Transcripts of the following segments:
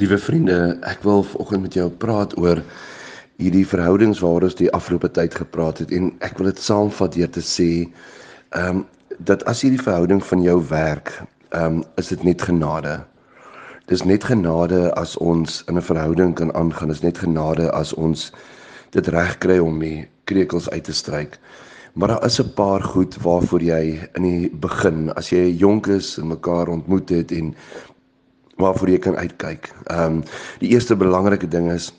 Liewe vriende, ek wil vanoggend met jou praat oor hierdie verhoudings waaroor ons die afgelope tyd gepraat het en ek wil dit saamvat deur te sê, ehm um, dat as hierdie verhouding van jou werk, ehm um, is dit net genade. Dis net genade as ons in 'n verhouding kan aangaan. Dis net genade as ons dit reg kry om die krekels uit te stryk. Maar daar is 'n paar goed waarvoor jy in die begin, as jy jonk is en mekaar ontmoet het en waarvoor jy kan uitkyk. Ehm um, die eerste belangrike ding is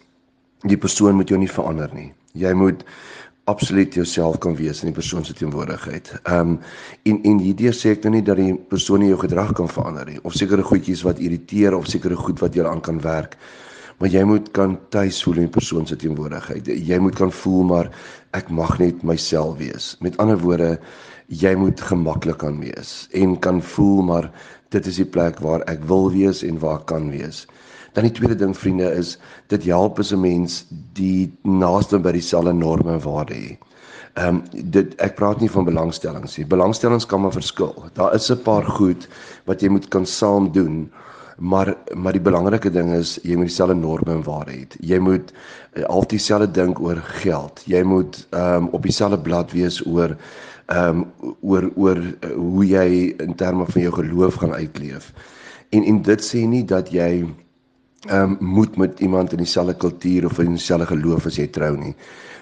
die persoon moet jou nie verander nie. Jy moet absoluut jouself kan wees in die persoon se teenwoordigheid. Ehm um, en en hierdie sê ek nou nie dat die persoon nie jou gedrag kan verander nie of sekere goedjies wat irriteer of sekere goed wat jy aan kan werk. Maar jy moet kan tuis voel in die persoon se teenwoordigheid. Jy moet kan voel maar ek mag net myself wees. Met ander woorde, jy moet gemaklik kan wees en kan voel maar dit is die plek waar ek wil wees en waar ek kan wees. Dan die tweede ding vriende is dit help as 'n mens die naaste by dieselfde norme en waarde hê. Ehm um, dit ek praat nie van belangstellings nie. Belangstellings kan maar verskil. Daar is 'n paar goed wat jy moet kan saam doen. Maar maar die belangrike ding is jy moet dieselfde norme en waarde hê. Jy moet uh, altyd dieselfde dink oor geld. Jy moet ehm um, op dieselfde blad wees oor ehm um, oor oor uh, hoe jy in terme van jou geloof gaan uitleef. En en dit sê nie dat jy ehm um, moet met iemand in dieselfde kultuur of in dieselfde geloof as jy trou nie.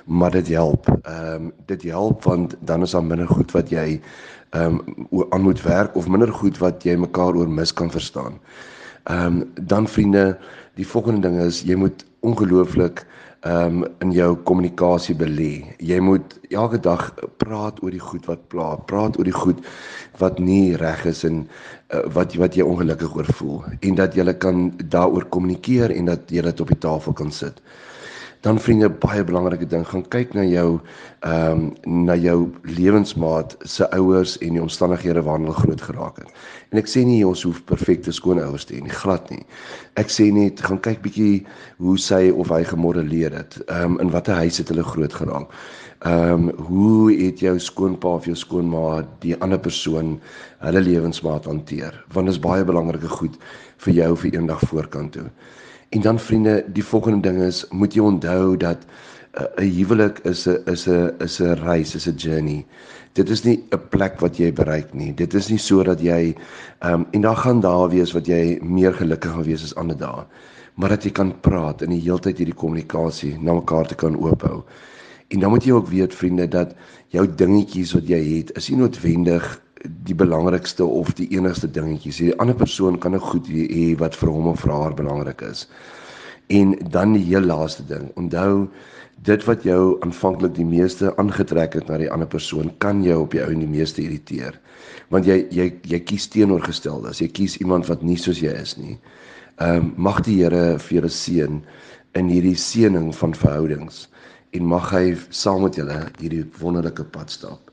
Maar dit help. Ehm um, dit help want dan is daar minder goed wat jy ehm um, aan moet werk of minder goed wat jy mekaar oor mis kan verstaan. Ehm um, dan vriende, die volgende ding is jy moet ongelooflik um, in jou kommunikasie belê. Jy moet elke dag praat oor die goed wat pla, praat oor die goed wat nie reg is en uh, wat wat jy ongelukkig oor voel en dat jy kan daaroor kommunikeer en dat jy dit op die tafel kan sit dan vriende baie belangrike ding gaan kyk na jou ehm um, na jou lewensmaat se ouers en die omstandighede waarin hulle groot geraak het. En ek sê nie ons hoef perfekte skoonouers te hê nie, glad nie. Ek sê net gaan kyk bietjie hoe sy of hy gemodelleer het. Ehm um, in watter huis het hulle groot geraak. Ehm um, hoe het jou skoonpa of jou skoonma die ander persoon hulle lewensmaat hanteer? Want dit is baie belangrike goed vir jou vir eendag voorkant toe. En dan vriende, die volgende ding is moet jy onthou dat uh, 'n uh, huwelik is 'n is 'n is 'n reis, is 'n journey. Dit is nie 'n plek wat jy bereik nie. Dit is nie so dat jy ehm um, en dan gaan daar wees wat jy meer gelukkig gaan wees as ander dae. Maar dat jy kan praat en die heeltyd hierdie kommunikasie na mekaar te kan oophou. En dan moet jy ook weet vriende dat jou dingetjies wat jy het, is nie noodwendig die belangrikste of die enigste dingetjies. Die ander persoon kan 'n goed hê wat vir hom of vir haar belangrik is. En dan die heel laaste ding, onthou dit wat jou aanvanklik die meeste aangetrek het na die ander persoon kan jou op die ou en die meeste irriteer. Want jy jy jy kies teenoorgesteldes. Jy kies iemand wat nie soos jy is nie. Ehm um, mag die Here vir julle seën in hierdie seëning van verhoudings en mag hy saam met julle hierdie wonderlike pad stap.